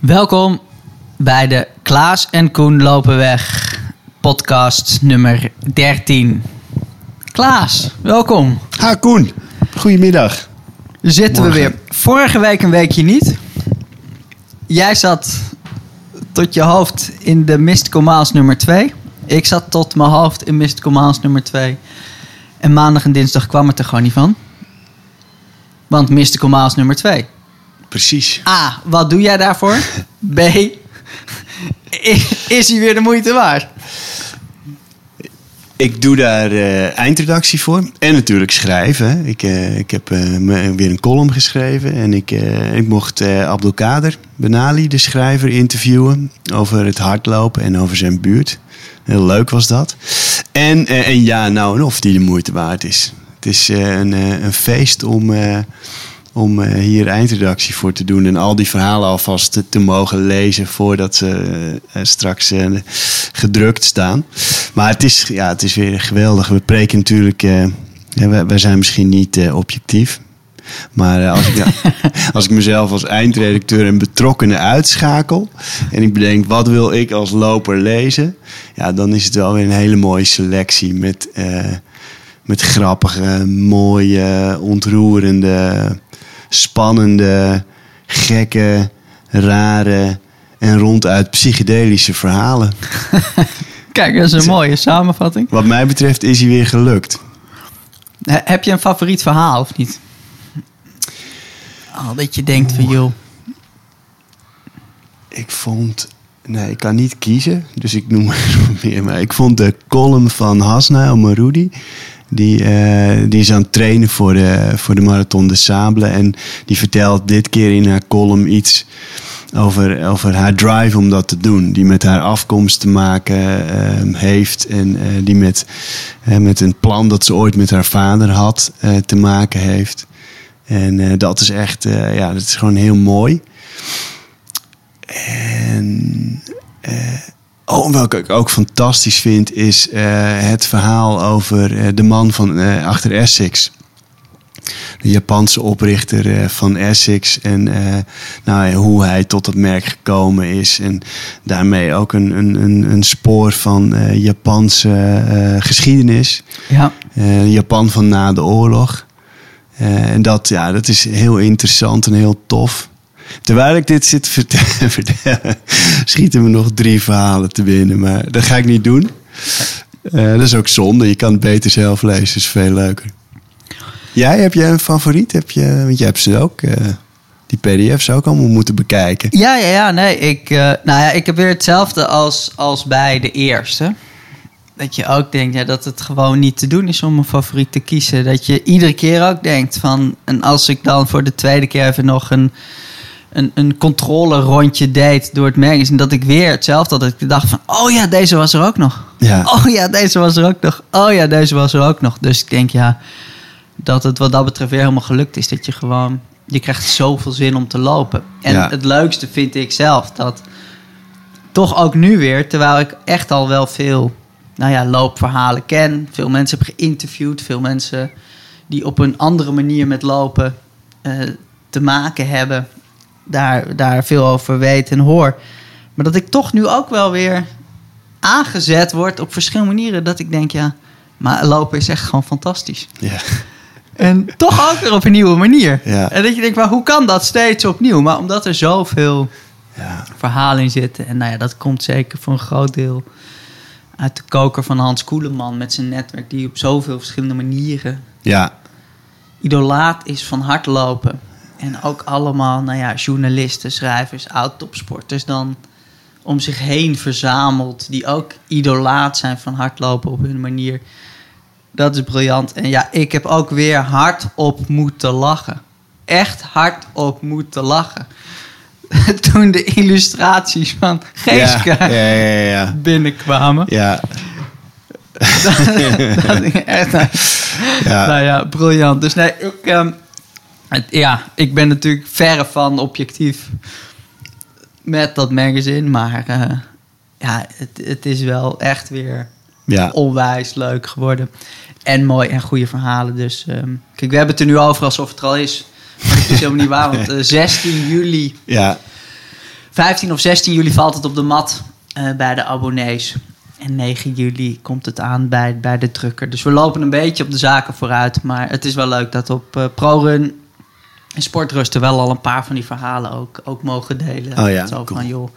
Welkom bij de Klaas en Koen lopen weg podcast nummer 13. Klaas, welkom. Ha Koen, goedemiddag. Zitten we weer. Vorige week een weekje niet. Jij zat tot je hoofd in de Mystical Miles nummer 2. Ik zat tot mijn hoofd in Mystical Miles nummer 2. En maandag en dinsdag kwam het er gewoon niet van. Want Mystical Miles nummer 2. Precies. A, wat doe jij daarvoor? B, is hij weer de moeite waard? Ik doe daar eh, eindredactie voor. En natuurlijk schrijven. Ik, eh, ik heb me- weer een column geschreven. En ik, ik mocht Abdelkader Benali, de schrijver, interviewen. Over het hardlopen en over zijn buurt. Heel leuk was dat. En, en ja, nou en of die de moeite waard is. Het is een, een feest om, om eh, hier eindredactie voor te doen. En al die verhalen alvast te, mogen lezen voordat ze eh, straks eh, gedrukt staan. Maar het is, ja, het is weer geweldig. We preken natuurlijk. wij zijn misschien niet objectief. Maar als, ik, als ik mezelf als eindredacteur en betrokkenen uitschakel. en ik bedenk wat wil ik als loper lezen. ja, dan is het wel weer een hele mooie selectie. Met, met grappige, mooie, ontroerende, spannende, gekke, rare en ronduit psychedelische verhalen. Kijk, dat is een mooie samenvatting. Wat mij betreft is hij weer gelukt. He- heb je een favoriet verhaal of niet? Al dat je denkt van, joh, Ik vond. Nee, ik kan niet kiezen, dus ik noem er meer. Maar ik vond de column van Hasna El Maroudi. Die, eh, die is aan het trainen voor de, voor de Marathon de Sable. En die vertelt dit keer in haar column iets over, over haar drive om dat te doen. Die met haar afkomst te maken eh, heeft. En eh, die met, eh, met een plan dat ze ooit met haar vader had eh, te maken heeft. En eh, dat is echt, eh, ja, dat is gewoon heel mooi. En oh, welke ik ook fantastisch vind, is eh, het verhaal over eh, de man van eh, achter Essex. De Japanse oprichter van Essex. En nou, hoe hij tot het merk gekomen is. En daarmee ook een, een, een, een spoor van Japanse geschiedenis. ja, Japan van na de oorlog. En dat, ja, dat is heel interessant en heel tof. Terwijl ik dit zit te vertellen, schieten me nog drie verhalen te binnen. Maar dat ga ik niet doen. Eh, dat is ook zonde. Je kan het beter zelf lezen. Is veel leuker. Jij, heb jij een favoriet? Heb je, want je hebt ze ook, eh, die pdf's ook allemaal moeten bekijken. ja, ja, ja nee, ik, eh, nou ja, ik heb weer hetzelfde als, als bij de eerste. Dat je ook denkt ja, dat het gewoon niet te doen is om een favoriet te kiezen. Dat je iedere keer ook denkt van... En als ik dan voor de tweede keer even nog een, een, een controle rondje deed door het magazine... dat ik weer hetzelfde had. Dat ik dacht van, oh ja, deze was er ook nog. Ja. Oh ja, deze was er ook nog. Oh ja, deze was er ook nog. Dus ik denk ja, dat het wat dat betreft weer helemaal gelukt is. Dat je gewoon, je krijgt zoveel zin om te lopen. En Ja. het leukste vind ik zelf dat toch ook nu weer, terwijl ik echt al wel veel nou ja, loopverhalen ken. Veel mensen heb geïnterviewd. Veel mensen die op een andere manier met lopen eh, te maken hebben. Daar, daar veel over weet en hoor. Maar dat ik toch nu ook wel weer aangezet word op verschillende manieren. Dat ik denk, ja, maar lopen is echt gewoon fantastisch. Ja. En toch ook weer op een nieuwe manier. Ja. En dat je denkt, maar hoe kan dat steeds opnieuw? Maar omdat er zoveel Ja. verhalen in zitten. En nou ja, dat komt zeker voor een groot deel uit de koker van Hans Koeleman met zijn netwerk, die op zoveel verschillende manieren Ja. idolaat is van hardlopen. En ook allemaal, nou ja, journalisten, schrijvers, oud-topsporters dan om zich heen verzameld. Die ook idolaat zijn van hardlopen op hun manier. Dat is briljant. En ja, ik heb ook weer hard op moeten lachen. Echt hard op moeten lachen. Toen de illustraties van Geeske Ja, ja, ja, binnenkwamen. Ja. dat ik echt, Ja. Nou ja, briljant. Dus nee, ik, ehm, het- ja, ik ben natuurlijk verre van objectief met dat magazine. Maar eh, ja, het, het is wel echt weer Ja. onwijs leuk geworden. En mooi en goede verhalen. Dus ehm, kijk, we hebben het er nu over alsof het er al is. Maar dat is helemaal niet waar, want eh, 16 juli Ja. 15 of 16 juli valt het op de mat eh, bij de abonnees. En 9 juli komt het aan bij, bij de drukker. Dus we lopen een beetje op de zaken vooruit. Maar het is wel leuk dat op eh, ProRun en Sportrusten wel al een paar van die verhalen ook, ook mogen delen. Oh ja, Zo cool. van, joh,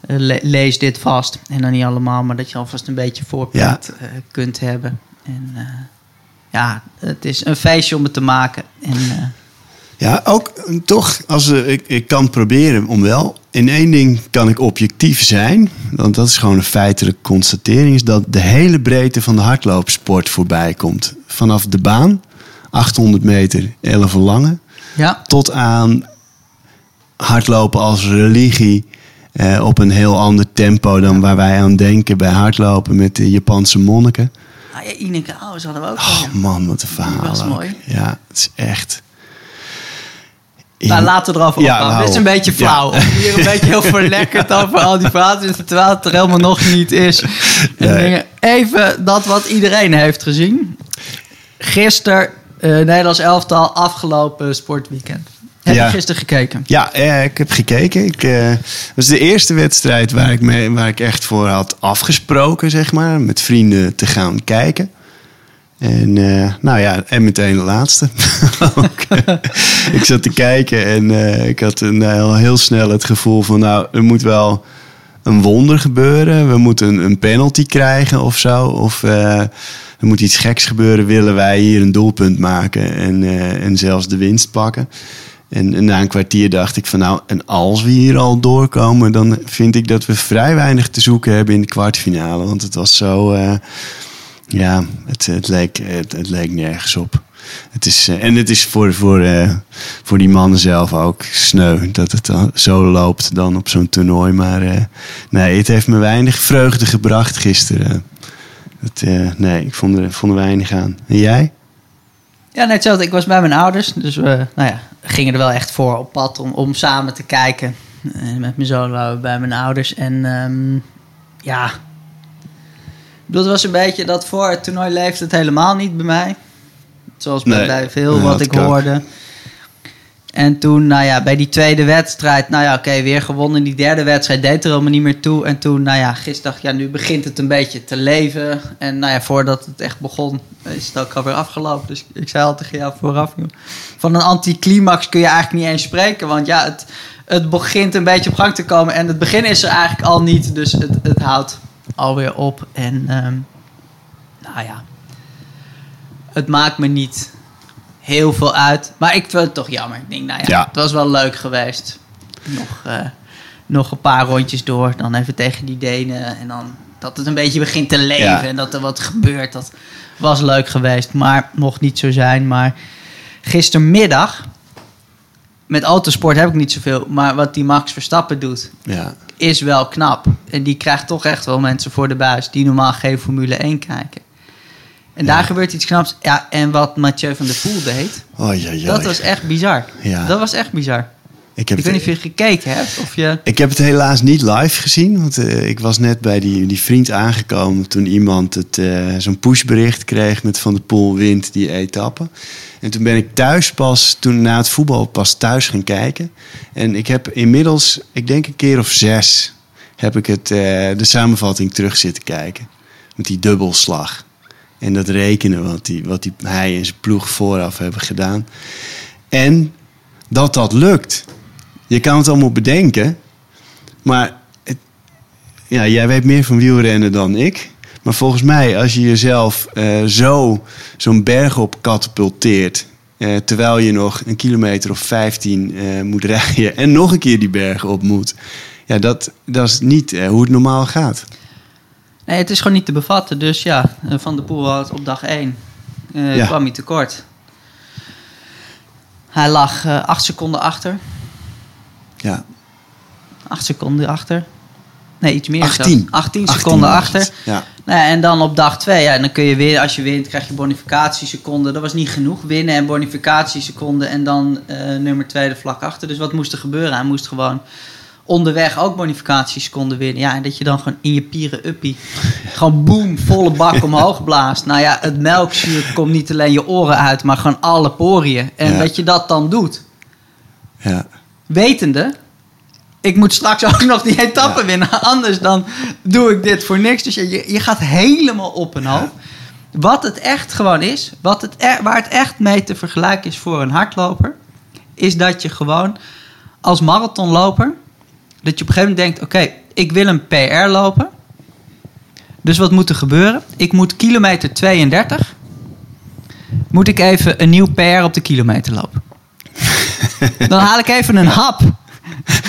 eh, le- lees dit vast. En dan niet allemaal, maar dat je alvast een beetje voorbeeld eh, kunt hebben. En eh, ja, het is een feestje om het te maken. En Ja, ook toch, als, ik, ik kan proberen om wel. In één ding kan ik objectief zijn. Want dat is gewoon een feitelijke constatering. Is dat de hele breedte van de hardloopsport voorbij komt. Vanaf de baan, 800 meter, 11 lange. Ja, Tot aan hardlopen als religie. eh, op een heel ander tempo dan waar wij aan denken bij hardlopen met de Japanse monniken. ah, ja Ineke Ouwes hadden we ook. Oh ja. man, wat een verhaal. mooi. Ja, het is echt... Nou, laten we erover Ja, Dit is een beetje flauw. Ja. Hier een beetje heel verlekkerd over al die te zitten, terwijl het er helemaal nog niet is. En Nee. dingen. Even dat wat iedereen heeft gezien. Gisteren, eh Nederlands elftal, afgelopen sportweekend. Heb Ja. je gisteren gekeken? Ja, eh, ik heb gekeken. Ik, eh, het was de eerste wedstrijd waar ik, mee, waar ik echt voor had afgesproken, zeg maar. Met vrienden te gaan kijken. En eh, nou ja, en meteen de laatste. Ik zat te kijken en ik had een, heel, heel snel het gevoel van... nou, er moet wel een wonder gebeuren. We moeten een, een penalty krijgen of zo. Of er moet iets geks gebeuren. Willen wij hier een doelpunt maken en, eh, en zelfs de winst pakken. En, na een kwartier dacht ik van nou, en als we hier al doorkomen... dan vind ik dat we vrij weinig te zoeken hebben in de kwartfinale. Want het was zo... eh, ja, het, het, leek, het, het leek nergens op. Het is, eh, en het is voor, voor, voor die mannen zelf ook sneu dat het zo loopt dan op zo'n toernooi. Maar nee, het heeft me weinig vreugde gebracht gisteren. Eh, nee, ik vond er, vond er weinig aan. En jij? Ja, net zo. Ik was bij mijn ouders. Dus we nou ja, gingen er wel echt voor op pad om, om samen te kijken. Eh, met mijn zoon waren we bij mijn ouders. En ehm, ja, ik bedoel, het was een beetje dat voor het toernooi leefde het helemaal niet bij mij. Zoals bij, Nee, bij veel wat ik ook. En toen, nou ja, bij die tweede wedstrijd, nou ja, oké, weer gewonnen. Die derde wedstrijd deed er helemaal niet meer toe. En toen, nou ja, gisteren dacht ja, nu begint het een beetje te leven. En nou ja, voordat het echt begon, is het ook alweer afgelopen. Dus ik zei al tegen jou vooraf, van een anticlimax kun je eigenlijk niet eens spreken. Want ja, het, het begint een beetje op gang te komen. En het begin is er eigenlijk al niet, dus het, het houdt alweer op. En ehm, nou ja, het maakt me niet heel veel uit. Maar ik vind het toch jammer. Ik denk, nou ja, Ja. het was wel leuk geweest. Nog, eh, nog een paar rondjes door. Dan even tegen die Denen. En dan dat het een beetje begint te leven. Ja. En dat er wat gebeurt. Dat was leuk geweest. Maar mocht niet zo zijn. Maar gistermiddag... Met autosport heb ik niet zoveel. Maar wat die Max Verstappen doet Ja, is wel knap. En die krijgt toch echt wel mensen voor de buis die normaal geen Formule 1 kijken. En daar gebeurt iets knaps. Ja, en wat Mathieu van der Poel deed, oh, ja, ja. dat was echt bizar. Ja. Dat was echt bizar. ik, heb Ik weet niet of je gekeken hebt of je... Ik heb het helaas niet live gezien, want eh, ik was net bij die, die vriend aangekomen toen iemand het, eh, zo'n pushbericht kreeg met Van der Poel wint die etappe. En toen ben ik thuis pas, toen na het voetbal pas thuis gaan kijken. En ik heb inmiddels, ik denk een keer of zes, heb ik het, eh, de samenvatting terug zitten kijken. Met die dubbelslag. En dat rekenen wat, die, wat die, hij en zijn ploeg vooraf hebben gedaan. En dat dat lukt. Je kan het allemaal bedenken. Maar het- ja, jij weet meer van wielrennen dan ik. Maar volgens mij, als je jezelf eh, zo zo'n berg op katapulteert... eh, terwijl je nog een kilometer of 15 eh, moet rijden... en nog een keer die berg op moet... ja, dat, dat is niet hoe het normaal gaat. Nee, het is gewoon niet te bevatten. Dus ja, eh, Van der Poel had op dag 1 eh, Ja. kwam hij tekort. Hij lag eh, acht seconden achter. Ja, Acht seconden achter. Nee, iets meer. 18. zelfs. 18 seconden 18 achter. Ja, Nou en dan op dag 2, ja, dan kun je weer, als je wint, krijg je bonificatieseconden. Dat was niet genoeg, winnen en bonificatieseconden en dan nummer 2 de vlak achter. Dus wat moest er gebeuren? Hij moest gewoon onderweg ook bonificatieseconden winnen. Ja, en dat je dan gewoon in je pieren uppie, gewoon boem, volle bak omhoog blaast. Nou ja, het melkzuur komt niet alleen je oren uit, maar gewoon alle poriën. En Ja. dat je dat dan doet, ja. wetende ik moet straks ook nog die etappe winnen. Anders dan doe ik dit voor niks. Dus je, je gaat helemaal op en hoop. Wat het echt gewoon is, wat het er- waar het echt mee te vergelijken is voor een hardloper, is dat je gewoon als marathonloper, dat je op een gegeven moment denkt: oké, ik wil een PR lopen. Dus wat moet er gebeuren? Ik moet kilometer 32, moet ik even een nieuw PR op de kilometer lopen. Dan haal ik even een hap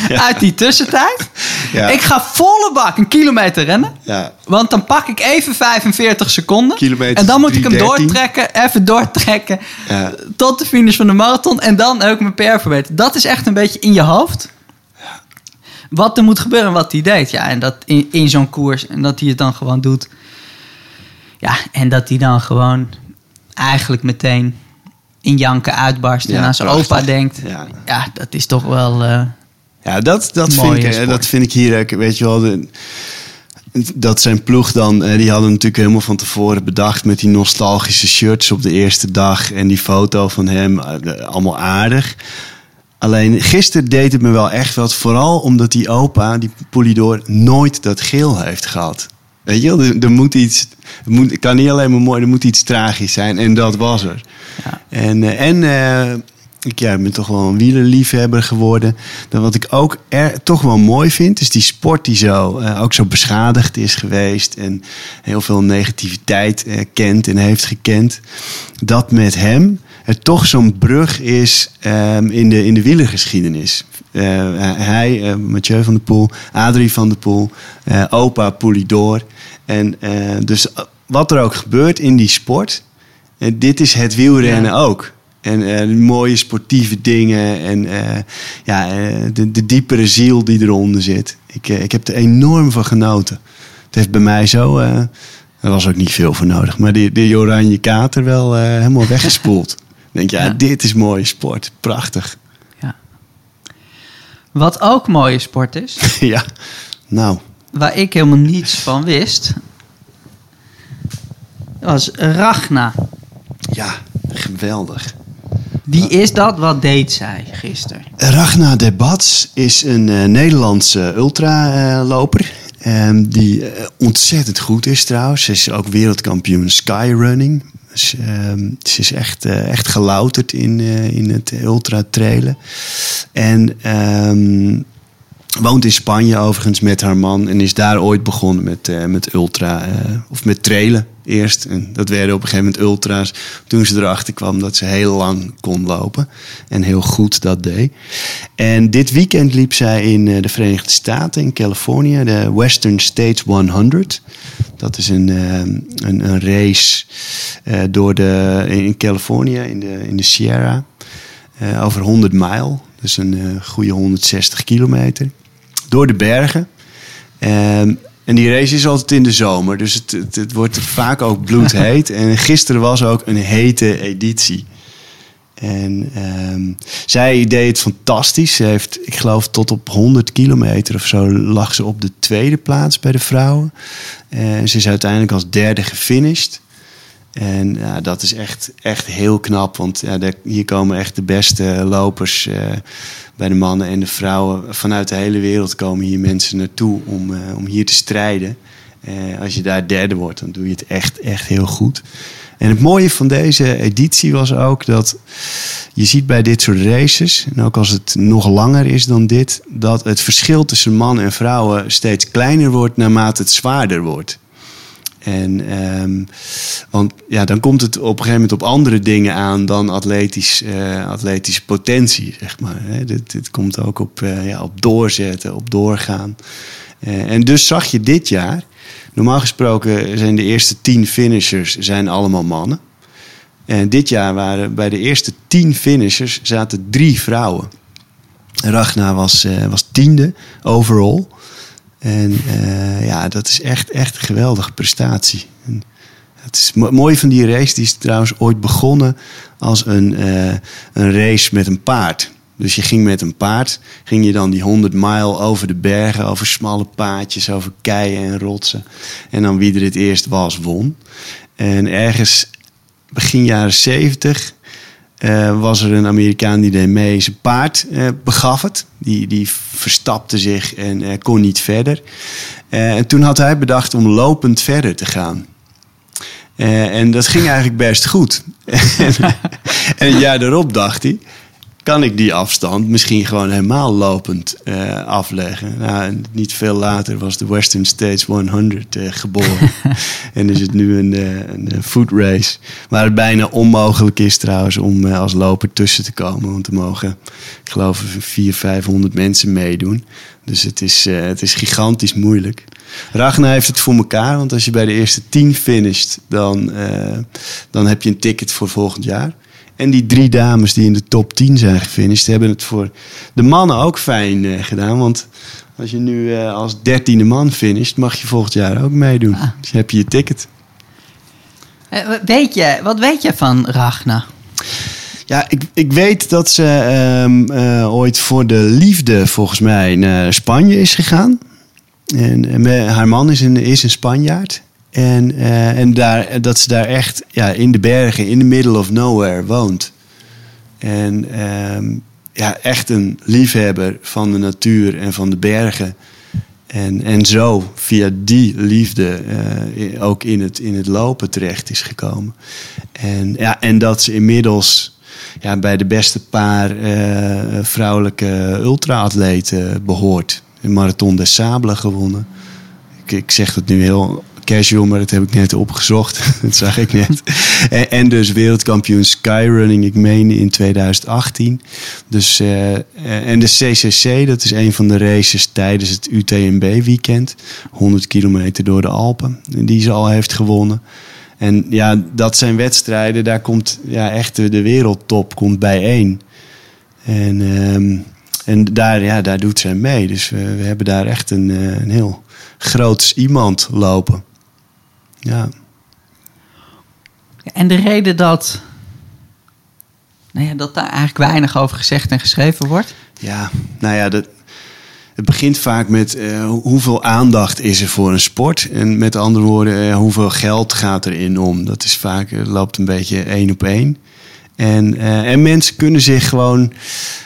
uit die tussentijd. Ja. Ik ga volle bak een kilometer rennen. Ja. Want dan pak ik even 45 seconden. Kilometer en dan moet ik hem 3:13. doortrekken, even doortrekken. Ja. Tot de finish van de marathon. En dan ook mijn PR verbeteren. Dat is echt een beetje in je hoofd. Wat er moet gebeuren en wat hij deed. Ja, en dat in, in zo'n koers. En dat hij het dan gewoon doet. Ja, en dat hij dan gewoon eigenlijk meteen in janken uitbarst. en aan zijn prachtig. opa denkt. Ja. Ja, dat is toch wel... eh, Ja, dat, dat, Mooie vind ik, eh, sport. dat vind ik hier. Weet je wel, de, dat zijn ploeg dan, eh, die hadden natuurlijk helemaal van tevoren bedacht met die nostalgische shirts op de eerste dag en die foto van hem, eh, allemaal aardig. Alleen gisteren deed het me wel echt wat, vooral omdat die opa, die Polidor, nooit dat geel heeft gehad. Weet je er, er moet iets, het, moet, het kan niet alleen maar mooi, er moet iets tragisch zijn en dat was er. Ja. En, eh, en eh, ik ja, ik ben toch wel een wielerliefhebber geworden. Dan wat ik ook er, toch wel mooi vind, is die sport die zo, eh, ook zo beschadigd is geweest. En heel veel negativiteit kent en heeft gekend. Dat met hem het toch zo'n brug is ehm, in, de, in de wielergeschiedenis. Eh, hij, eh, Mathieu van der Poel, Adrie van der Poel, eh, opa Poulidor. En dus wat er ook gebeurt in die sport, dit is het wielrennen Ja. ook. En mooie sportieve dingen en ja, de, de diepere ziel die eronder zit. Ik, ik heb er enorm van genoten. Het heeft bij mij zo, er was ook niet veel voor nodig, maar die, die oranje kater wel helemaal weggespoeld. Denk, ja, Ja. dit is mooie sport. Prachtig. ja. Wat ook mooie sport is, ja, nou, waar ik helemaal niets van wist, was Ragna. ja, geweldig. Wie is dat? Wat deed zij gisteren? Ragna de Bats is een eh, Nederlandse ultraloper. Ehm, die eh, ontzettend goed is trouwens. Ze is ook wereldkampioen skyrunning. Dus, ehm, ze is echt, eh, echt gelouterd in, eh, in het ultratrailen. En ehm, woont in Spanje overigens met haar man. En is daar ooit begonnen met, eh, met ultra, eh, of met trailen eerst. En dat werden op een gegeven moment ultra's. Toen ze erachter kwam dat ze heel lang kon lopen. En heel goed dat deed. En dit weekend liep zij in eh, de Verenigde Staten, in Californië, de Western States 100. Dat is een, een, een race door de, in Californië, in de, in de Sierra. Over 100 mijl. Dus een goede 160 kilometer. Door de bergen. Ehm, en die race is altijd in de zomer. Dus het, het, het wordt vaak ook bloedheet. en gisteren was ook een hete editie. En ehm, zij deed het fantastisch. Ze heeft, ik geloof, tot op 100 kilometer of zo lag ze op de tweede plaats bij de vrouwen. En ze is uiteindelijk als derde gefinished. En ja, dat is echt, echt heel knap. Want hier komen echt de beste lopers eh, bij de mannen en de vrouwen. Vanuit de hele wereld komen hier mensen naartoe om, eh, om hier te strijden. Eh, als je daar derde wordt, dan doe je het echt, echt heel goed. En het mooie van deze editie was ook dat je ziet bij dit soort races, en ook als het nog langer is dan dit, dat het verschil tussen man en vrouwen steeds kleiner wordt naarmate het zwaarder wordt. En, ehm, want ja, dan komt het op een gegeven moment op andere dingen aan dan atletisch, eh, atletische potentie, zeg maar. Hè. Dit, komt ook op, eh, ja, op doorzetten, op doorgaan. Eh, en dus zag je dit jaar, normaal gesproken zijn de eerste tien finishers zijn allemaal mannen. En dit jaar waren bij de eerste tien finishers zaten drie vrouwen. Ragna was, was tiende overall. En eh, ja, dat is echt, echt een geweldige prestatie. En het is mo- mooi van die race. Die is trouwens ooit begonnen als een, eh, een race met een paard. Dus je ging met een paard, ging je dan die 100 mijl over de bergen, over smalle paadjes, over keien en rotsen. En dan wie er het eerst was, won. En ergens begin jaren 70 eh, was er een Amerikaan die deed. Zijn paard eh, begaf het. Die, die verstapte zich en eh, kon niet verder. En toen had hij bedacht om lopend verder te gaan. En dat ging eigenlijk best goed. en een jaar daarop dacht hij... kan ik die afstand misschien gewoon helemaal lopend eh, afleggen. Nou, niet veel later was de Western States 100 eh, geboren. en is het nu een, eh, een foot race. Waar het bijna onmogelijk is trouwens om als loper tussen te komen. Want er mogen, ik geloof, 400, 500 mensen meedoen. Dus het is, het is gigantisch moeilijk. Ragnar heeft het voor elkaar, want als je bij de eerste 10 finisht, dan, dan heb je een ticket voor volgend jaar. En die drie dames die in de top 10 zijn gefinished, hebben het voor de mannen ook fijn eh, gedaan. Want als je nu eh, als dertiende man finisht, mag je volgend jaar ook meedoen. Ah. Dus heb je je ticket. Eh, Weet je, wat weet je van Ragna? Ja, ik, ik weet dat ze ehm, eh, ooit voor de liefde volgens mij naar Spanje is gegaan. En, en haar man is een, is een Spanjaard. En, eh, en daar, dat ze daar echt ja, in de bergen, in the middle of nowhere woont. En ehm, ja, echt een liefhebber van de natuur en van de bergen. En, en zo via die liefde eh, ook in het, in het lopen terecht is gekomen. En, ja, en dat ze inmiddels ja, bij de beste paar eh, vrouwelijke ultra-atleten behoort. Een Marathon des Sables gewonnen. Ik, ik zeg dat nu heel casual, maar dat heb ik net opgezocht. dat zag ik net. en, en dus wereldkampioen skyrunning, ik meen in 2018. Dus, eh, en de CCC, dat is een van de races tijdens het UTMB-weekend. 100 kilometer door de Alpen, die ze al heeft gewonnen. En ja, dat zijn wedstrijden, daar komt ja, echt de, wereldtop komt bijeen. En, ehm, en daar, ja, daar doet zij mee. Dus we, we hebben daar echt een, eh, een heel groots iemand lopen. Ja. En de reden dat, nou ja, dat daar eigenlijk weinig over gezegd en geschreven wordt? Ja, nou ja, dat, het begint vaak met eh, hoe- hoeveel aandacht is er voor een sport. En met andere woorden, eh, hoeveel geld gaat erin om. Dat is vaak, eh, loopt een beetje één op één. En, eh, en mensen kunnen zich gewoon.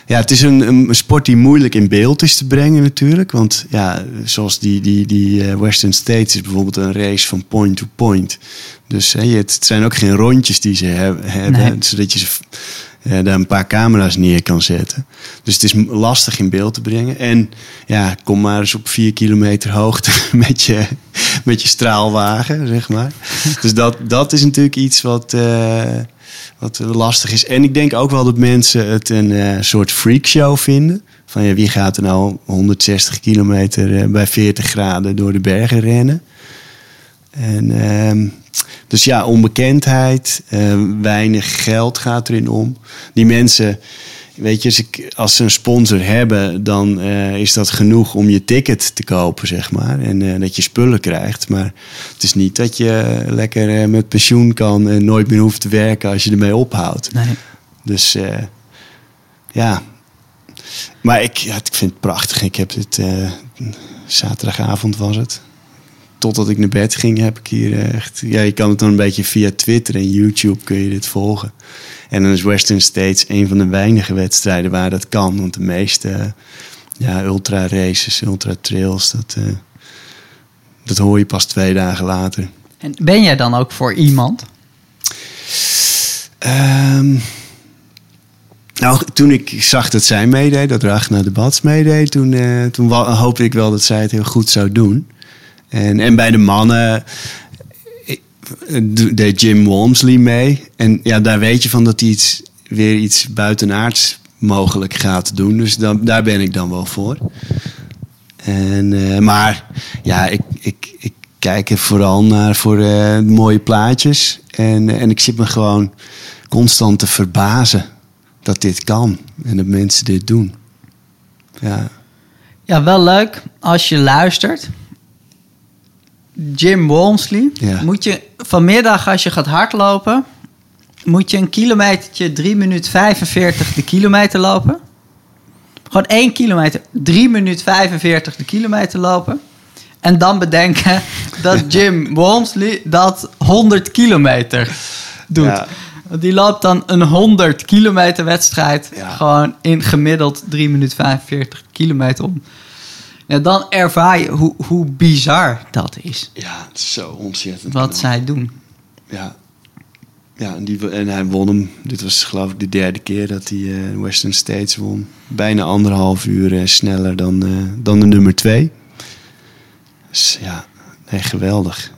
Ja, het is een, een sport die moeilijk in beeld is te brengen, natuurlijk. Want ja, zoals die, die, die eh, Western States is bijvoorbeeld een race van point to point. Dus hè, het zijn ook geen rondjes die ze heb- hebben, Nee. zodat je ze ja, daar een paar camera's neer kan zetten. Dus het is lastig in beeld te brengen. En ja, kom maar eens op vier kilometer hoogte met je, met je straalwagen, zeg maar. dus dat, dat is natuurlijk iets wat, eh, wat lastig is. En ik denk ook wel dat mensen het een eh, soort freakshow vinden. Van ja, wie gaat er nou 160 kilometer eh, bij 40 graden door de bergen rennen? En, ehm, dus ja, onbekendheid, eh, weinig geld gaat erin om. Die mensen, weet je, als, ik, als ze een sponsor hebben, dan eh, is dat genoeg om je ticket te kopen, zeg maar. En eh, dat je spullen krijgt. Maar het is niet dat je lekker eh, met pensioen kan en nooit meer hoeft te werken als je ermee ophoudt. Nee. Dus ja. Maar ik, ja, ik vind het prachtig. Ik heb dit zaterdagavond was het. Totdat ik naar bed ging, heb ik hier eh, echt. Ja, je kan het dan een beetje via Twitter en YouTube kun je dit volgen. En dan is Western States een van de weinige wedstrijden waar dat kan. Want de meeste ja, ultra races, ultra trails, dat, eh, dat hoor je pas twee dagen later. En ben jij dan ook voor iemand? Ehm, nou, toen ik zag dat zij meedeed, dat Ragnar de Bats meedeed, toen, eh, toen hoopte ik wel dat zij het heel goed zou doen. En, en bij de mannen eh, deed Jim Walmsley mee. En ja, daar weet je van dat hij iets, weer iets buitenaards mogelijk gaat doen. Dus dan, daar ben ik dan wel voor. En, eh, maar ja, ik, ik, ik kijk er vooral naar voor eh, mooie plaatjes. En, en ik zit me gewoon constant te verbazen dat dit kan. En dat mensen dit doen. Ja, Ja, wel leuk als je luistert. Jim Walmsley. Ja. Moet je vanmiddag als je gaat hardlopen... moet je een kilometertje 3 minuten 45 de kilometer lopen. Gewoon één kilometer, 3 minuten 45 de kilometer lopen. En dan bedenken dat Jim Walmsley dat 100 kilometer doet. Ja. Die loopt dan een 100 kilometer wedstrijd. Ja. Gewoon in gemiddeld 3 minuten 45 kilometer om. Ja, dan ervaar je hoe, hoe bizar dat is. Ja, het is zo ontzettend. Wat zij doen. Ja. Ja, en, die, en hij won hem. Dit was geloof ik de derde keer dat hij eh, Western States won. Bijna anderhalf uur eh, sneller dan, eh, dan de nummer twee. Dus ja, nee, geweldig.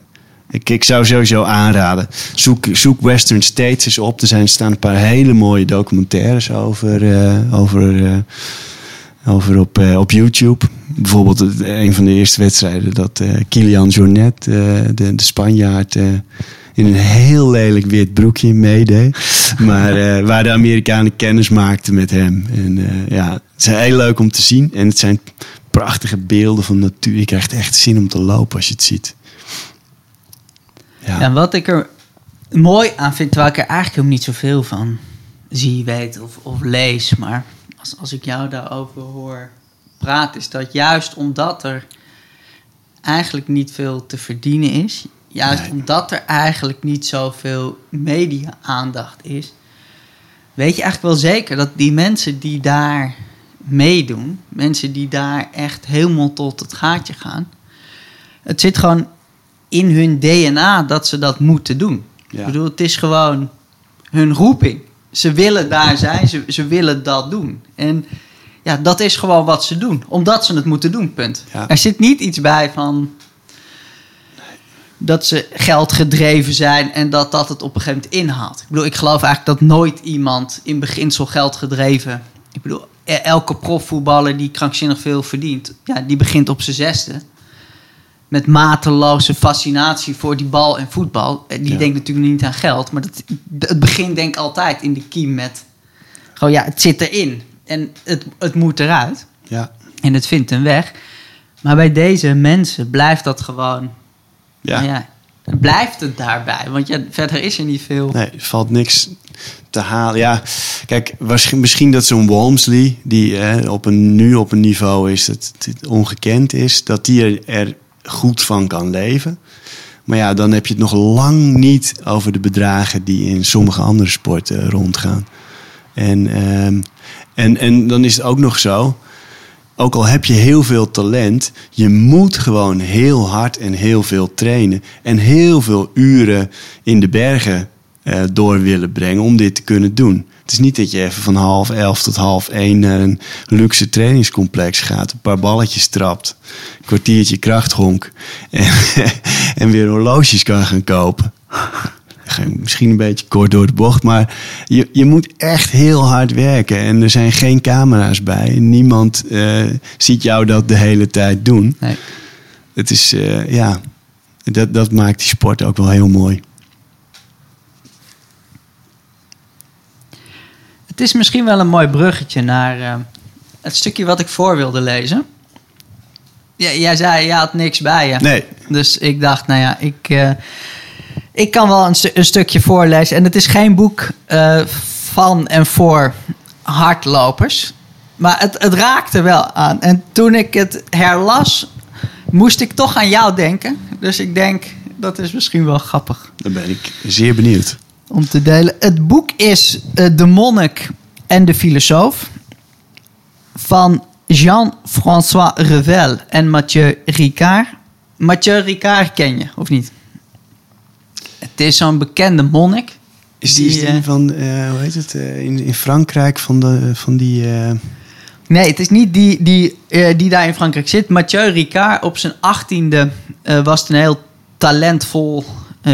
Ik, ik zou sowieso aanraden. Zoek, zoek Western States eens op. Er zijn, staan een paar hele mooie documentaires over, over, over op, op YouTube. Bijvoorbeeld een van de eerste wedstrijden dat eh, Kilian Jornet, eh, de, de Spanjaard, eh, in een heel lelijk wit broekje meedeed. Maar waar de Amerikanen kennis maakten met hem. En ja, het is heel leuk om te zien. En het zijn prachtige beelden van natuur. Je krijgt echt zin om te lopen als je het ziet. Ja, En wat ik er mooi aan vind, terwijl ik er eigenlijk ook niet zoveel van zie, weet of, of lees. Maar als, als ik jou daarover hoor is dat juist omdat er eigenlijk niet veel te verdienen is. Juist Nee. omdat er eigenlijk niet zoveel media-aandacht is. Weet je eigenlijk wel zeker dat die mensen die daar meedoen, mensen die daar echt helemaal tot het gaatje gaan, het zit gewoon in hun DNA dat ze dat moeten doen. Ja. Ik bedoel, het is gewoon hun roeping. Ze willen daar zijn, ze, ze willen dat doen. En ja, dat is gewoon wat ze doen, omdat ze het moeten doen, punt. Ja. Er zit niet iets bij van dat ze geld gedreven zijn en dat dat het op een gegeven moment inhaalt. Ik bedoel, ik geloof eigenlijk dat nooit iemand in beginsel geld gedreven... Ik bedoel, e- elke profvoetballer die krankzinnig veel verdient... Ja, die begint op zijn zesde met mateloze fascinatie voor die bal en voetbal. Die Ja. denkt natuurlijk niet aan geld, maar dat, het begin denk ik altijd in de kiem met... Gewoon ja, het zit erin en het, het moet eruit ja. en het vindt een weg. Maar bij deze mensen blijft dat gewoon... ja. nou ja, blijft het daarbij, want ja, verder is er niet veel. Nee, valt niks te halen. Ja, kijk, waarschijnlijk, misschien dat zo'n Walmsley, die eh, op een, nu op een niveau is dat het ongekend is, dat die er, er goed van kan leven. Maar ja, dan heb je het nog lang niet over de bedragen die in sommige andere sporten rondgaan. En, ehm, en, en dan is het ook nog zo, ook al heb je heel veel talent, je moet gewoon heel hard en heel veel trainen. En heel veel uren in de bergen eh, door willen brengen om dit te kunnen doen. Het is niet dat je even van half elf tot half één naar een luxe trainingscomplex gaat, een paar balletjes trapt, een kwartiertje krachthonk en, en weer horloges kan gaan kopen. Misschien een beetje kort door de bocht, maar je, je moet echt heel hard werken. En er zijn geen camera's bij. Niemand eh, ziet jou dat de hele tijd doen. Nee. Het is, eh, ja, dat, dat maakt die sport ook wel heel mooi. Het is misschien wel een mooi bruggetje naar eh, het stukje wat ik voor wilde lezen. Jij zei, je had niks bij je. Nee, Dus ik dacht, nou ja, ik, ik kan wel een, stu- een stukje voorlezen. En het is geen boek eh, van en voor hardlopers. Maar het, het raakte wel aan. En toen ik het herlas, moest ik toch aan jou denken. Dus ik denk, dat is misschien wel grappig dan ben ik zeer benieuwd. om te delen. Het boek is eh, De Monnik en de Filosoof van Jean-François Revel en Mathieu Ricard. Mathieu Ricard ken je, of niet? Het is zo'n bekende monnik. Is die, is die eh, van, eh, hoe heet het, eh, in, in Frankrijk van, de, van die... Nee, het is niet die, die, die daar in Frankrijk zit. Mathieu Ricard op zijn achttiende was een heel talentvol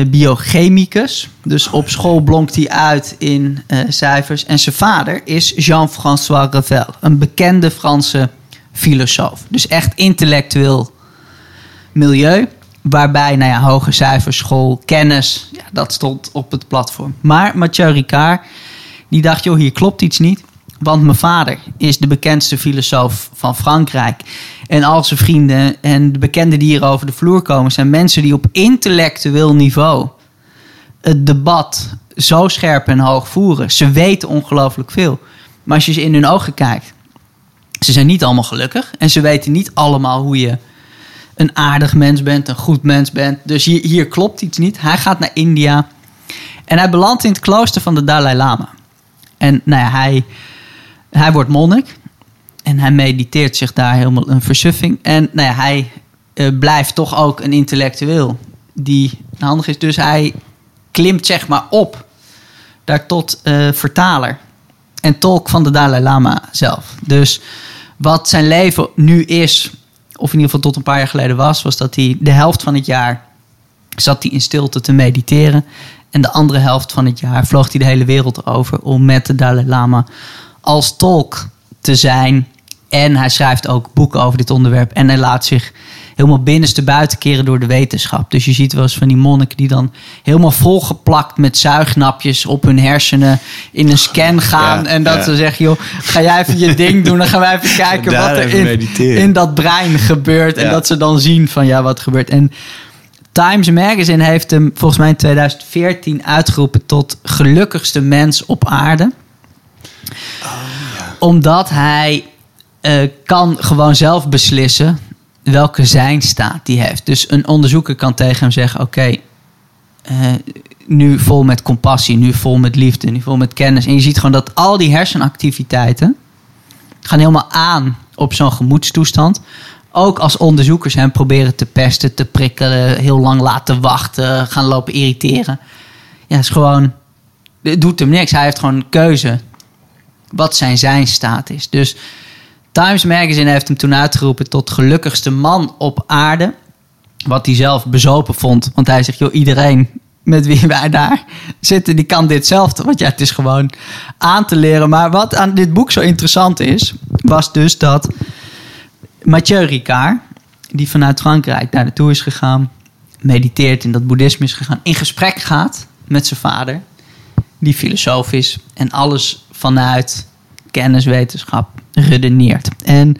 biochemicus. Dus op school blonkt hij uit in cijfers. En zijn vader is Jean-François Revel, een bekende Franse filosoof. Dus echt intellectueel milieu. Waarbij, nou ja, hoge cijfers, school, kennis, ja, dat stond op het platform. Maar Mathieu Ricard, die dacht, joh, hier klopt iets niet. Want mijn vader is de bekendste filosoof van Frankrijk. En al zijn vrienden en de bekenden die hier over de vloer komen... zijn mensen die op intellectueel niveau het debat zo scherp en hoog voeren. Ze weten ongelooflijk veel. Maar als je ze in hun ogen kijkt... ze zijn niet allemaal gelukkig. En ze weten niet allemaal hoe je een aardig mens bent, een goed mens bent. Dus hier, hier klopt iets niet. Hij gaat naar India... En hij belandt in het klooster van de Dalai Lama. En nou ja, hij, hij wordt monnik. En hij mediteert zich daar helemaal een versuffing. En nou ja, hij eh, blijft toch ook een intellectueel die handig is. Dus hij klimt zeg maar op daar tot eh, vertaler en tolk van de Dalai Lama zelf. Dus wat zijn leven nu is, of in ieder geval tot een paar jaar geleden was, was dat hij de helft van het jaar zat hij in stilte te mediteren. En de andere helft van het jaar vloog hij de hele wereld over om met de Dalai Lama als tolk te zijn. En hij schrijft ook boeken over dit onderwerp. En hij laat zich helemaal binnenste buiten keren door de wetenschap. Dus je ziet wel eens van die monniken die dan helemaal volgeplakt met zuignapjes op hun hersenen in een scan gaan. Ja, en dat ja. ze zeggen, joh, ga jij even je ding doen. Dan gaan wij even kijken Daar wat er in, dat brein gebeurt. En Ja. dat ze dan zien van ja, wat gebeurt. En Times Magazine heeft hem volgens mij in 2014 uitgeroepen tot gelukkigste mens op aarde. Omdat hij eh, kan gewoon zelf beslissen welke zijnstaat die heeft. Dus een onderzoeker kan tegen hem zeggen: Oké, eh, nu vol met compassie, nu vol met liefde, nu vol met kennis. En je ziet gewoon dat al die hersenactiviteiten gaan helemaal aan op zo'n gemoedstoestand. Ook als onderzoekers hem proberen te pesten, te prikkelen, heel lang laten wachten, gaan lopen irriteren. Ja, is gewoon. Het doet hem niks. Hij heeft gewoon een keuze wat zijn zijn staat is. Dus Times Magazine heeft hem toen uitgeroepen tot gelukkigste man op aarde. Wat hij zelf bezopen vond. Want hij zegt, joh, iedereen met wie wij daar zitten, die kan ditzelfde. Want ja, het is gewoon aan te leren. Maar wat aan dit boek zo interessant is, was dus dat Mathieu Ricard, die vanuit Frankrijk daar naartoe is gegaan, mediteert in dat boeddhisme is gegaan, in gesprek gaat met zijn vader, die filosoof is en alles vanuit kenniswetenschap redeneert. En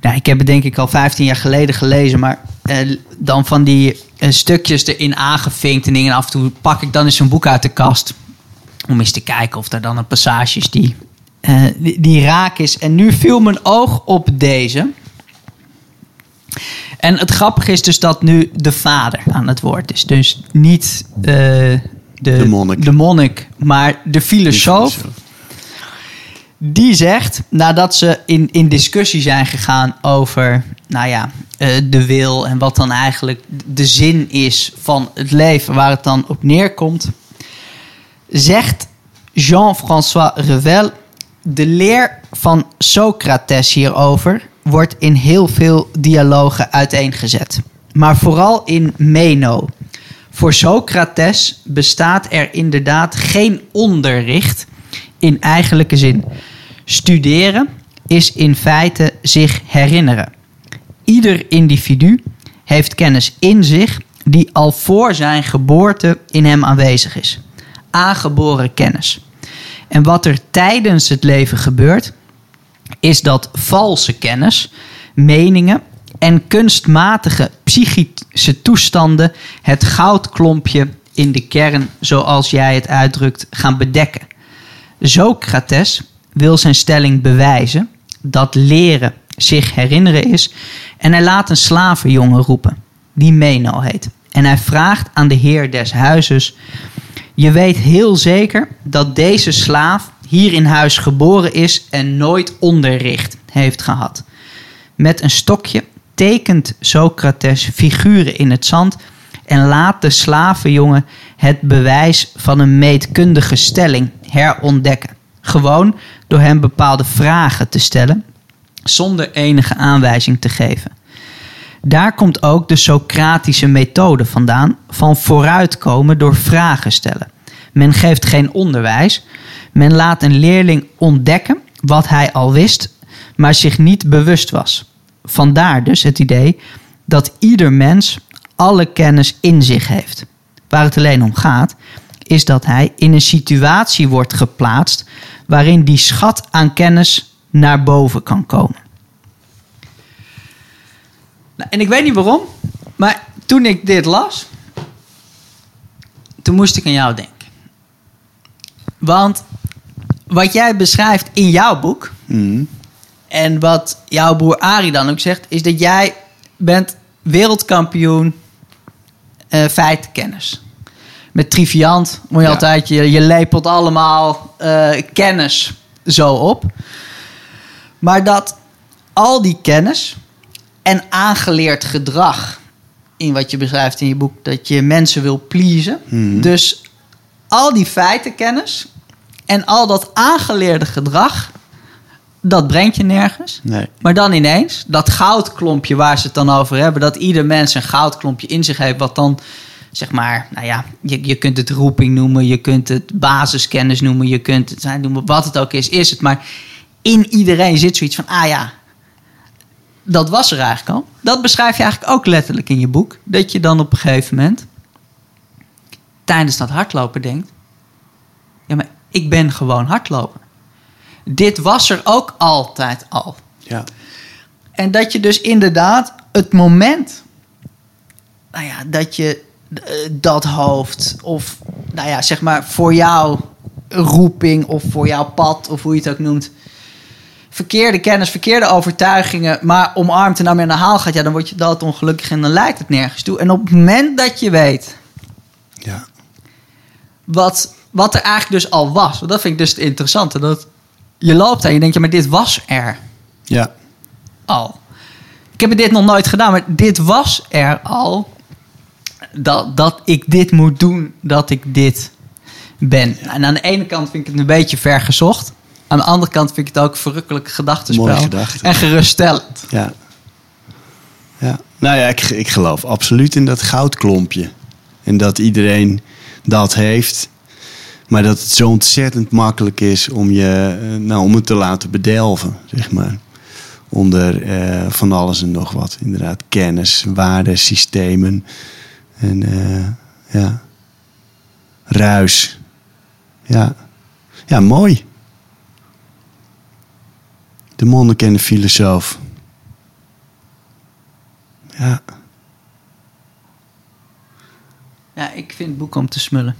nou, ik heb het denk ik al 15 jaar geleden gelezen, maar eh, dan van die eh, stukjes erin aangevinkt en dingen. En af en toe pak ik dan eens een boek uit de kast om eens te kijken of er dan een passage is die, eh, die, die raak is. En nu viel mijn oog op deze. En het grappige is dus dat nu de vader aan het woord is. Dus niet eh, de, De monnik. de monnik, maar de filosoof. Die zegt, nadat ze in, in discussie zijn gegaan over nou ja, eh, de wil en wat dan eigenlijk de zin is van het leven, waar het dan op neerkomt, zegt Jean-François Revel, de leer van Socrates hierover wordt in heel veel dialogen uiteengezet. Maar vooral in Meno. Voor Socrates bestaat er inderdaad geen onderricht in eigenlijke zin. Studeren is in feite zich herinneren. Ieder individu heeft kennis in zich die al voor zijn geboorte in hem aanwezig is. Aangeboren kennis. En wat er tijdens het leven gebeurt, is dat valse kennis, meningen en kunstmatige psychische toestanden het goudklompje in de kern, zoals jij het uitdrukt, gaan bedekken. Socrates wil zijn stelling bewijzen dat leren zich herinneren is en hij laat een slavenjongen roepen, die Meno heet. En hij vraagt aan de heer des huizes, je weet heel zeker dat deze slaaf hier in huis geboren is en nooit onderricht heeft gehad. Met een stokje tekent Socrates figuren in het zand en laat de slavenjongen het bewijs van een meetkundige stelling herontdekken. Gewoon door hem bepaalde vragen te stellen, zonder enige aanwijzing te geven. Daar komt ook de Socratische methode vandaan van vooruitkomen door vragen stellen. Men geeft geen onderwijs, men laat een leerling ontdekken wat hij al wist, maar zich niet bewust was. Vandaar dus het idee dat ieder mens alle kennis in zich heeft. Waar het alleen om gaat, is dat hij in een situatie wordt geplaatst waarin die schat aan kennis naar boven kan komen. Nou, en ik weet niet waarom, maar toen ik dit las, toen moest ik aan jou denken. Want wat jij beschrijft in jouw boek, Mhm. en wat jouw broer Arie dan ook zegt, is dat jij bent wereldkampioen eh feitenkennis. Met Triviant moet je Ja. altijd, je, je lepelt allemaal eh, kennis zo op. Maar dat al die kennis en aangeleerd gedrag in wat je beschrijft in je boek, dat je mensen wil pleasen. Mhm. Dus al die feitenkennis en al dat aangeleerde gedrag, dat brengt je nergens. Nee. Maar dan ineens, dat goudklompje waar ze het dan over hebben, dat ieder mens een goudklompje in zich heeft, wat dan, zeg maar, nou ja, je, je kunt het roeping noemen, je kunt het basiskennis noemen, je kunt het zijn noemen, wat het ook is, is het. Maar in iedereen zit zoiets van, ah ja, dat was er eigenlijk al. Dat beschrijf je eigenlijk ook letterlijk in je boek. Dat je dan op een gegeven moment tijdens dat hardlopen denkt, ja, maar ik ben gewoon hardloper. Dit was er ook altijd al. Ja. En dat je dus inderdaad het moment, nou ja, dat je dat hoofd of, nou ja, zeg maar voor jouw roeping of voor jouw pad of hoe je het ook noemt, verkeerde kennis, verkeerde overtuigingen, maar omarmt en daarmee de haal gaat, ja, dan word je doodongelukkig en dan leidt het nergens toe. En op het moment dat je weet Ja. wat, wat er eigenlijk dus al was, want dat vind ik dus het interessante, dat je loopt en je denkt, ja, maar dit was er Ja. al. Ik heb dit nog nooit gedaan, maar dit was er al. Dat, dat ik dit moet doen, dat ik dit ben. En aan de ene kant vind ik het een beetje ver gezocht. Aan de andere kant vind ik het ook een verrukkelijk gedachtenspel. Mooie gedachte. En geruststellend. Ja. ja. Nou ja, ik, ik geloof absoluut in dat goudklompje. En dat iedereen dat heeft. Maar dat het zo ontzettend makkelijk is om, je, eh, nou, om het te laten bedelven, zeg maar. Onder eh, van alles en nog wat. Inderdaad, kennis, waarden, systemen. En eh, ja, ruis. Ja. ja, mooi. De monnik en de filosoof. Ja, Ja, ik vind het boek om te smullen.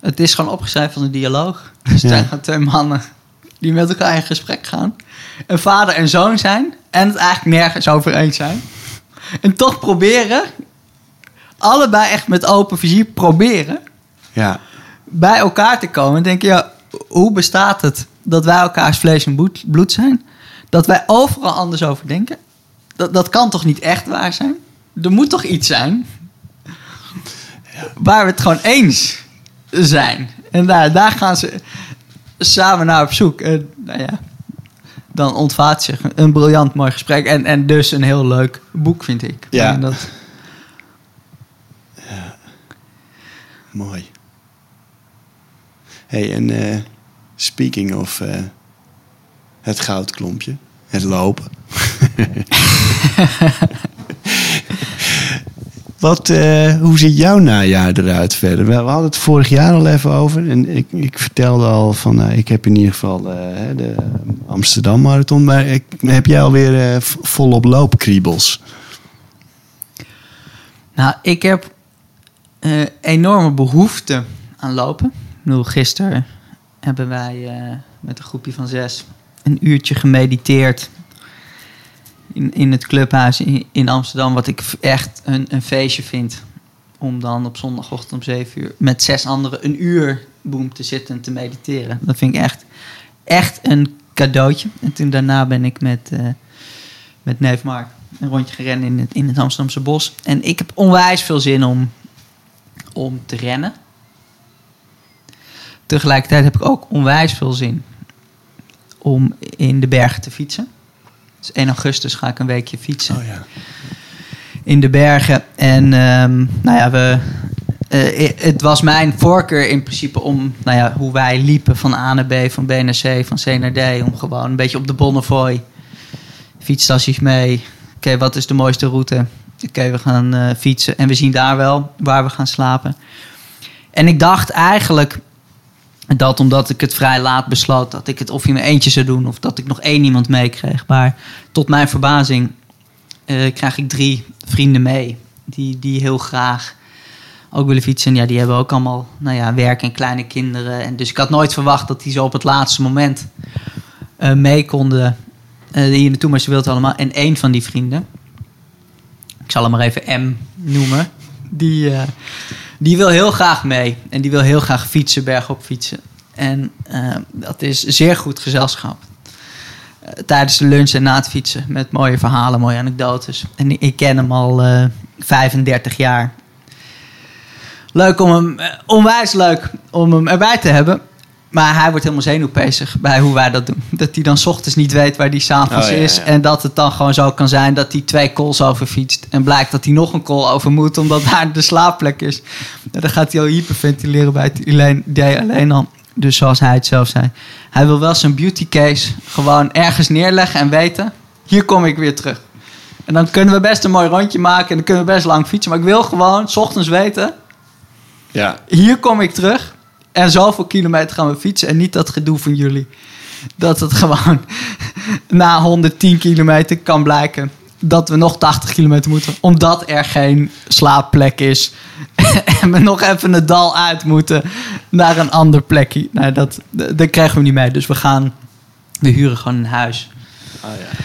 Het is gewoon opgeschreven als een dialoog. Er zijn Ja. gewoon twee mannen die met elkaar in gesprek gaan. Een vader en zoon zijn. En het eigenlijk nergens over eens zijn. En toch proberen, allebei echt met open vizier proberen, ja, bij elkaar te komen. En denken, ja, hoe bestaat het dat wij elkaars vlees en bloed- zijn? Dat wij overal anders over denken? Dat, dat kan toch niet echt waar zijn? Er moet toch iets zijn waar we het gewoon eens zijn. En daar, daar gaan ze samen naar op zoek. En, nou ja, dan ontvaart zich een briljant mooi gesprek. En, en dus een heel leuk boek, vind ik. Ja. En dat, mooi. hey, en eh, speaking of eh, het goudklompje, het lopen. Wat, eh, hoe ziet jouw najaar eruit verder? We, hadden het vorig jaar al even over. En ik, ik vertelde al van, ik heb in ieder geval de Amsterdam Marathon. Maar ik, heb jij alweer volop loopkriebels? Nou, ik heb eh, enorme behoefte aan lopen. Ik gisteren hebben wij eh, met een groepje van zes een uurtje gemediteerd in, in het clubhuis in, in Amsterdam. Wat ik echt een, een feestje vind. Om dan op zondagochtend om zeven uur met zes anderen een uur boem te zitten en te mediteren. Dat vind ik echt, echt een cadeautje. En toen daarna ben ik met, eh, met neef Mark een rondje gerend in het, in het Amsterdamse bos. En ik heb onwijs veel zin om, om te rennen. Tegelijkertijd heb ik ook onwijs veel zin om in de bergen te fietsen. Dus 1 augustus ga ik een weekje fietsen Oh ja. in de bergen. En ehm, nou ja, we, eh, het was mijn voorkeur in principe om, nou ja, hoe wij liepen van A naar B, van B naar C, van C naar D, om gewoon een beetje op de Bonnefoy fietsstassies mee. Oké, wat is de mooiste route? Oké, we gaan eh, fietsen en we zien daar wel waar we gaan slapen. En ik dacht eigenlijk dat omdat ik het vrij laat besloot dat ik het of in mijn eentje zou doen of dat ik nog één iemand meekreeg. Maar tot mijn verbazing eh, krijg ik drie vrienden mee die, die heel graag ook willen fietsen. En ja, die hebben ook allemaal nou ja, werk en kleine kinderen. En dus ik had nooit verwacht dat die zo op het laatste moment eh, mee konden eh hier naartoe. Maar ze wilden allemaal. En één van die vrienden, ik zal hem maar even M noemen, die, eh, Die wil heel graag mee. En die wil heel graag fietsen, bergop fietsen. En eh, dat is zeer goed gezelschap. Eh, tijdens de lunch en na het fietsen. Met mooie verhalen, mooie anekdotes. En ik ken hem al eh 35 jaar. Leuk om hem, onwijs leuk om hem erbij te hebben. Maar hij wordt helemaal zenuwpezig bij hoe wij dat doen. Dat hij dan 's ochtends niet weet waar hij s'avonds Oh, ja, is. ja. En dat het dan gewoon zo kan zijn dat hij twee calls over fietst. En blijkt dat hij nog een call over moet, omdat daar de slaapplek is. En dan gaat hij al hyperventileren bij het idee idee alleen al. Dus zoals hij het zelf zei. Hij wil wel zijn beauty case gewoon ergens neerleggen en weten... hier kom ik weer terug. En dan kunnen we best een mooi rondje maken en dan kunnen we best lang fietsen. Maar ik wil gewoon 's ochtends weten Ja, hier kom ik terug. En zoveel kilometer gaan we fietsen. En niet dat gedoe van jullie. Dat het gewoon na 110 kilometer kan blijken dat we nog 80 kilometer moeten. Omdat er geen slaapplek is. en we nog even het dal uit moeten naar een ander plekje. Nou, dat, dat krijgen we niet mee. Dus we gaan, we huren gewoon een huis. oh, ja.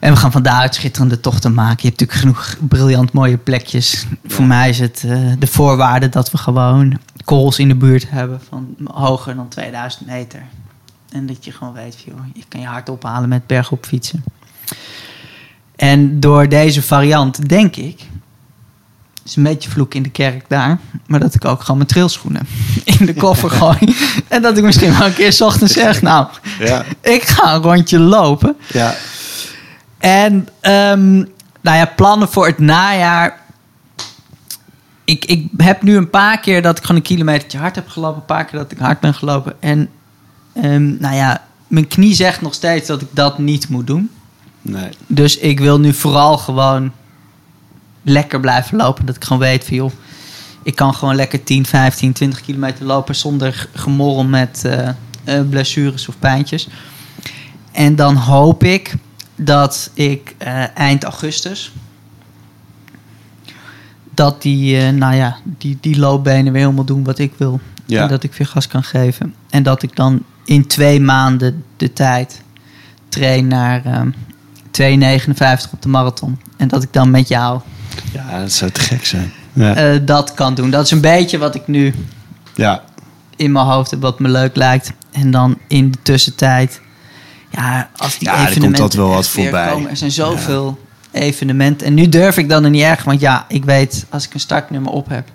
En we gaan van daaruit schitterende tochten maken. Je hebt natuurlijk genoeg briljant mooie plekjes. Voor mij is het eh, de voorwaarde dat we gewoon calls in de buurt hebben van hoger dan 2000 meter. En dat je gewoon weet, joh, je kan je hart ophalen met bergop fietsen. En door deze variant denk ik, is een beetje vloek in de kerk daar, maar dat ik ook gewoon mijn trailschoenen in de koffer gooi. En dat ik misschien wel een keer 's ochtends zeg, nou, Ja, ik ga een rondje lopen. ja. En ehm, nou ja, plannen voor het najaar. Ik, ik heb nu een paar keer dat ik gewoon een kilometertje hard heb gelopen. Een paar keer dat ik hard ben gelopen. En ehm, nou ja, mijn knie zegt nog steeds dat ik dat niet moet doen. Nee. Dus ik wil nu vooral gewoon lekker blijven lopen. Dat ik gewoon weet van joh, ik kan gewoon lekker 10, 15, 20 kilometer lopen zonder gemorrel met eh, eh, blessures of pijntjes. En dan hoop ik dat ik eh, eind augustus dat die, eh, nou ja, die, die loopbenen weer helemaal doen wat ik wil. Ja. En dat ik weer gas kan geven. En dat ik dan in twee maanden de tijd train naar ehm 2,59 op de marathon. En dat ik dan met jou ja, dat zou te gek zijn. Ja. eh, dat kan doen. Dat is een beetje wat ik nu ja. in mijn hoofd heb, wat me leuk lijkt. En dan in de tussentijd, ja, als die Ja, er komt evenementen altijd wel wat voorbij. komen. Er zijn zoveel evenementen. En nu durf ik dan er niet erg, want ja, ik weet, als ik een startnummer op heb,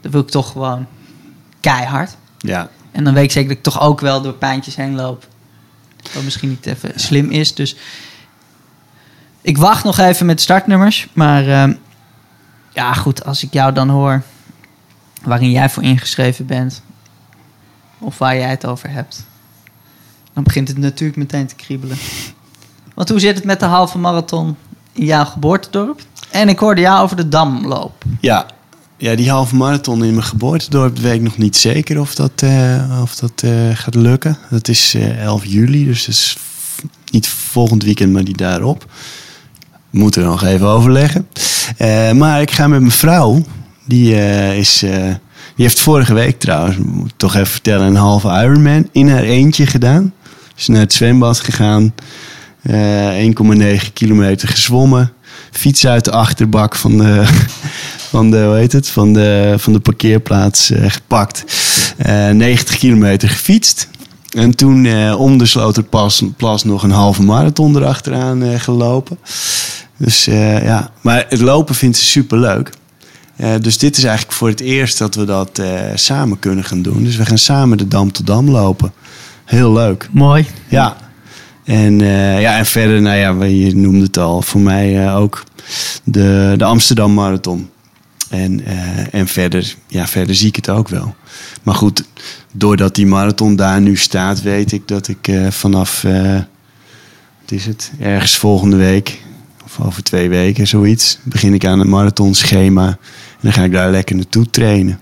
dan wil ik toch gewoon keihard. ja. En dan weet ik zeker dat ik toch ook wel door pijntjes heen loop. Wat misschien niet even slim is. Dus ik wacht nog even met startnummers. Maar ehm, ja, goed, als ik jou dan hoor waarin jij voor ingeschreven bent. Of waar jij het over hebt. Dan begint het natuurlijk meteen te kriebelen. Want hoe zit het met de halve marathon in jouw geboortedorp? En ik hoorde jou over de Damloop. Ja. ja, die halve marathon in mijn geboortedorp weet ik nog niet zeker of dat, eh, of dat eh, gaat lukken. Dat is eh 11 juli, dus dat is niet volgend weekend, maar die daarop. Moeten we nog even overleggen. Maar ik ga met mijn vrouw. Die, is, die heeft vorige week trouwens, moet ik toch even vertellen, een halve Ironman in haar eentje gedaan. Is naar het zwembad gegaan. eh 1,9 kilometer gezwommen. Fiets uit de achterbak van de, van de, hoe heet het, van de, van de parkeerplaats eh, gepakt. Eh 90 kilometer gefietst. En toen eh, om de Sloterplas plas nog een halve marathon erachteraan eh, gelopen. Dus eh, ja, maar het lopen vindt ze super leuk. dus dit is eigenlijk voor het eerst dat we dat eh, samen kunnen gaan doen. Dus we gaan samen de Dam tot Dam lopen. Heel leuk. Mooi. Ja. En, eh, ja, en verder, nou ja, je noemde het al, voor mij eh, ook de, de Amsterdam Marathon. En, eh, en verder, ja, verder zie ik het ook wel. Maar goed, doordat die marathon daar nu staat, weet ik dat ik vanaf, wat is het, ergens volgende week, of over twee weken, zoiets, begin ik aan het marathonschema. En dan ga ik daar lekker naartoe trainen.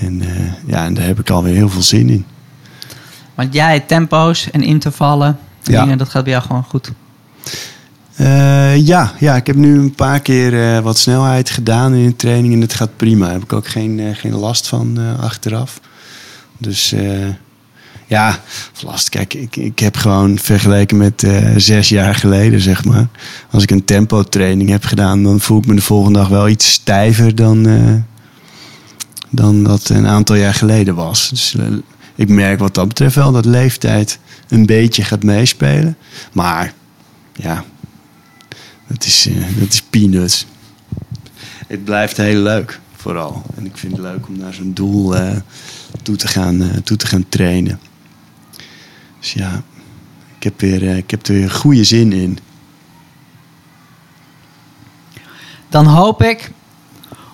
En ja, en daar heb ik alweer heel veel zin in. Want jij tempo's en intervallen, Ja. dingen, dat gaat bij jou gewoon goed. Eh, ja, ja, ik heb nu een paar keer eh, wat snelheid gedaan in de training en het gaat prima. Daar heb ik ook geen, eh, geen last van eh, achteraf. Dus eh, ja, last. Kijk, ik, ik heb gewoon vergeleken met eh, zes jaar geleden, zeg maar. Als ik een tempo training heb gedaan, dan voel ik me de volgende dag wel iets stijver dan, eh, dan dat een aantal jaar geleden was. Dus eh, ik merk wat dat betreft wel dat leeftijd een beetje gaat meespelen. Maar ja, dat is, eh, dat is peanuts. Het blijft heel leuk, vooral. En ik vind het leuk om naar zo'n doel eh, toe, te gaan, eh, toe te gaan trainen. Dus ja, ik heb, weer, ik heb er weer goede zin in. Dan hoop ik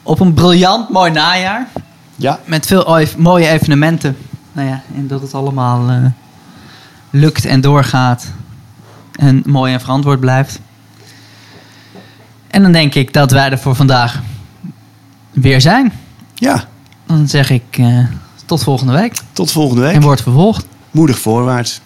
op een briljant mooi najaar. Ja. Met veel oi- mooie evenementen. Nou ja, en dat het allemaal eh, lukt en doorgaat. En mooi en verantwoord blijft. En dan denk ik dat wij er voor vandaag weer zijn. Ja, Dan zeg ik eh, tot volgende week. tot volgende week. En wordt vervolgd. Moedig voorwaarts.